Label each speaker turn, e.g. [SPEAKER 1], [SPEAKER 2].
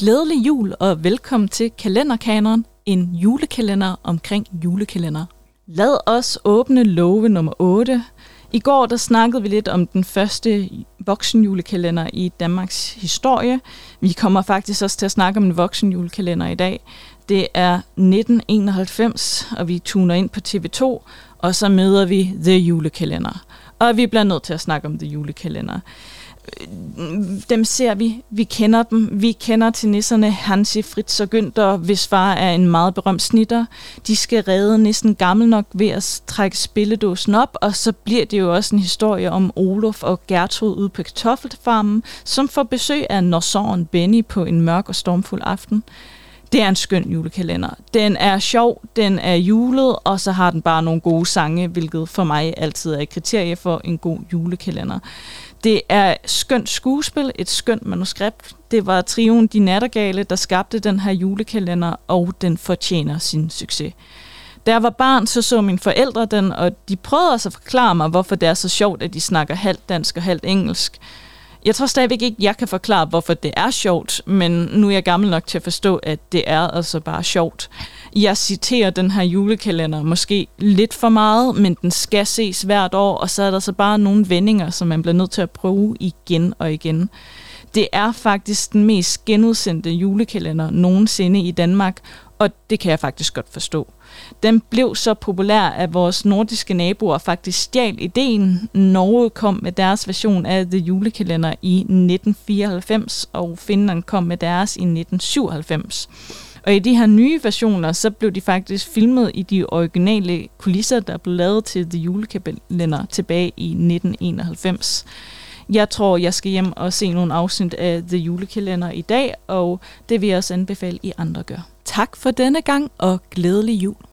[SPEAKER 1] Glædelig jul og velkommen til Kalenderkaneren, en julekalender omkring julekalender. Lad os åbne love nummer 8. I går der snakkede vi lidt om den første voksenjulekalender i Danmarks historie. Vi kommer faktisk også til at snakke om en voksenjulekalender i dag. Det er 1991, og vi tuner ind på TV2, og så møder vi The Julekalender. Og vi bliver nødt til at snakke om The Julekalender dem ser vi, vi kender dem. Vi kender til nisserne Hansi, Fritz og Günther, hvis far er en meget berømt snitter. De skal redde næsten gammel nok ved at trække spilledåsen op, og så bliver det jo også en historie om Olof og Gertrud ude på kartoffelfarmen, som får besøg af Norsåren Benny på en mørk og stormfuld aften. Det er en skøn julekalender. Den er sjov, den er julet, og så har den bare nogle gode sange, hvilket for mig altid er et kriterie for en god julekalender. Det er skønt skuespil, et skønt manuskript. Det var trioen De Nattergale, der skabte den her julekalender, og den fortjener sin succes. Da jeg var barn, så så mine forældre den, og de prøvede også at forklare mig, hvorfor det er så sjovt, at de snakker halvt dansk og halvt engelsk. Jeg tror stadigvæk ikke, jeg kan forklare, hvorfor det er sjovt, men nu er jeg gammel nok til at forstå, at det er altså bare sjovt. Jeg citerer den her julekalender måske lidt for meget, men den skal ses hvert år, og så er der så bare nogle vendinger, som man bliver nødt til at prøve igen og igen. Det er faktisk den mest genudsendte julekalender nogensinde i Danmark, og det kan jeg faktisk godt forstå. Den blev så populær, at vores nordiske naboer faktisk stjal ideen. Norge kom med deres version af The Julekalender i 1994, og Finland kom med deres i 1997. Og i de her nye versioner, så blev de faktisk filmet i de originale kulisser, der blev lavet til The Julekalender tilbage i 1991. Jeg tror, jeg skal hjem og se nogle afsnit af The Julekalender i dag, og det vil jeg også anbefale, I andre gør. Tak for denne gang, og glædelig jul.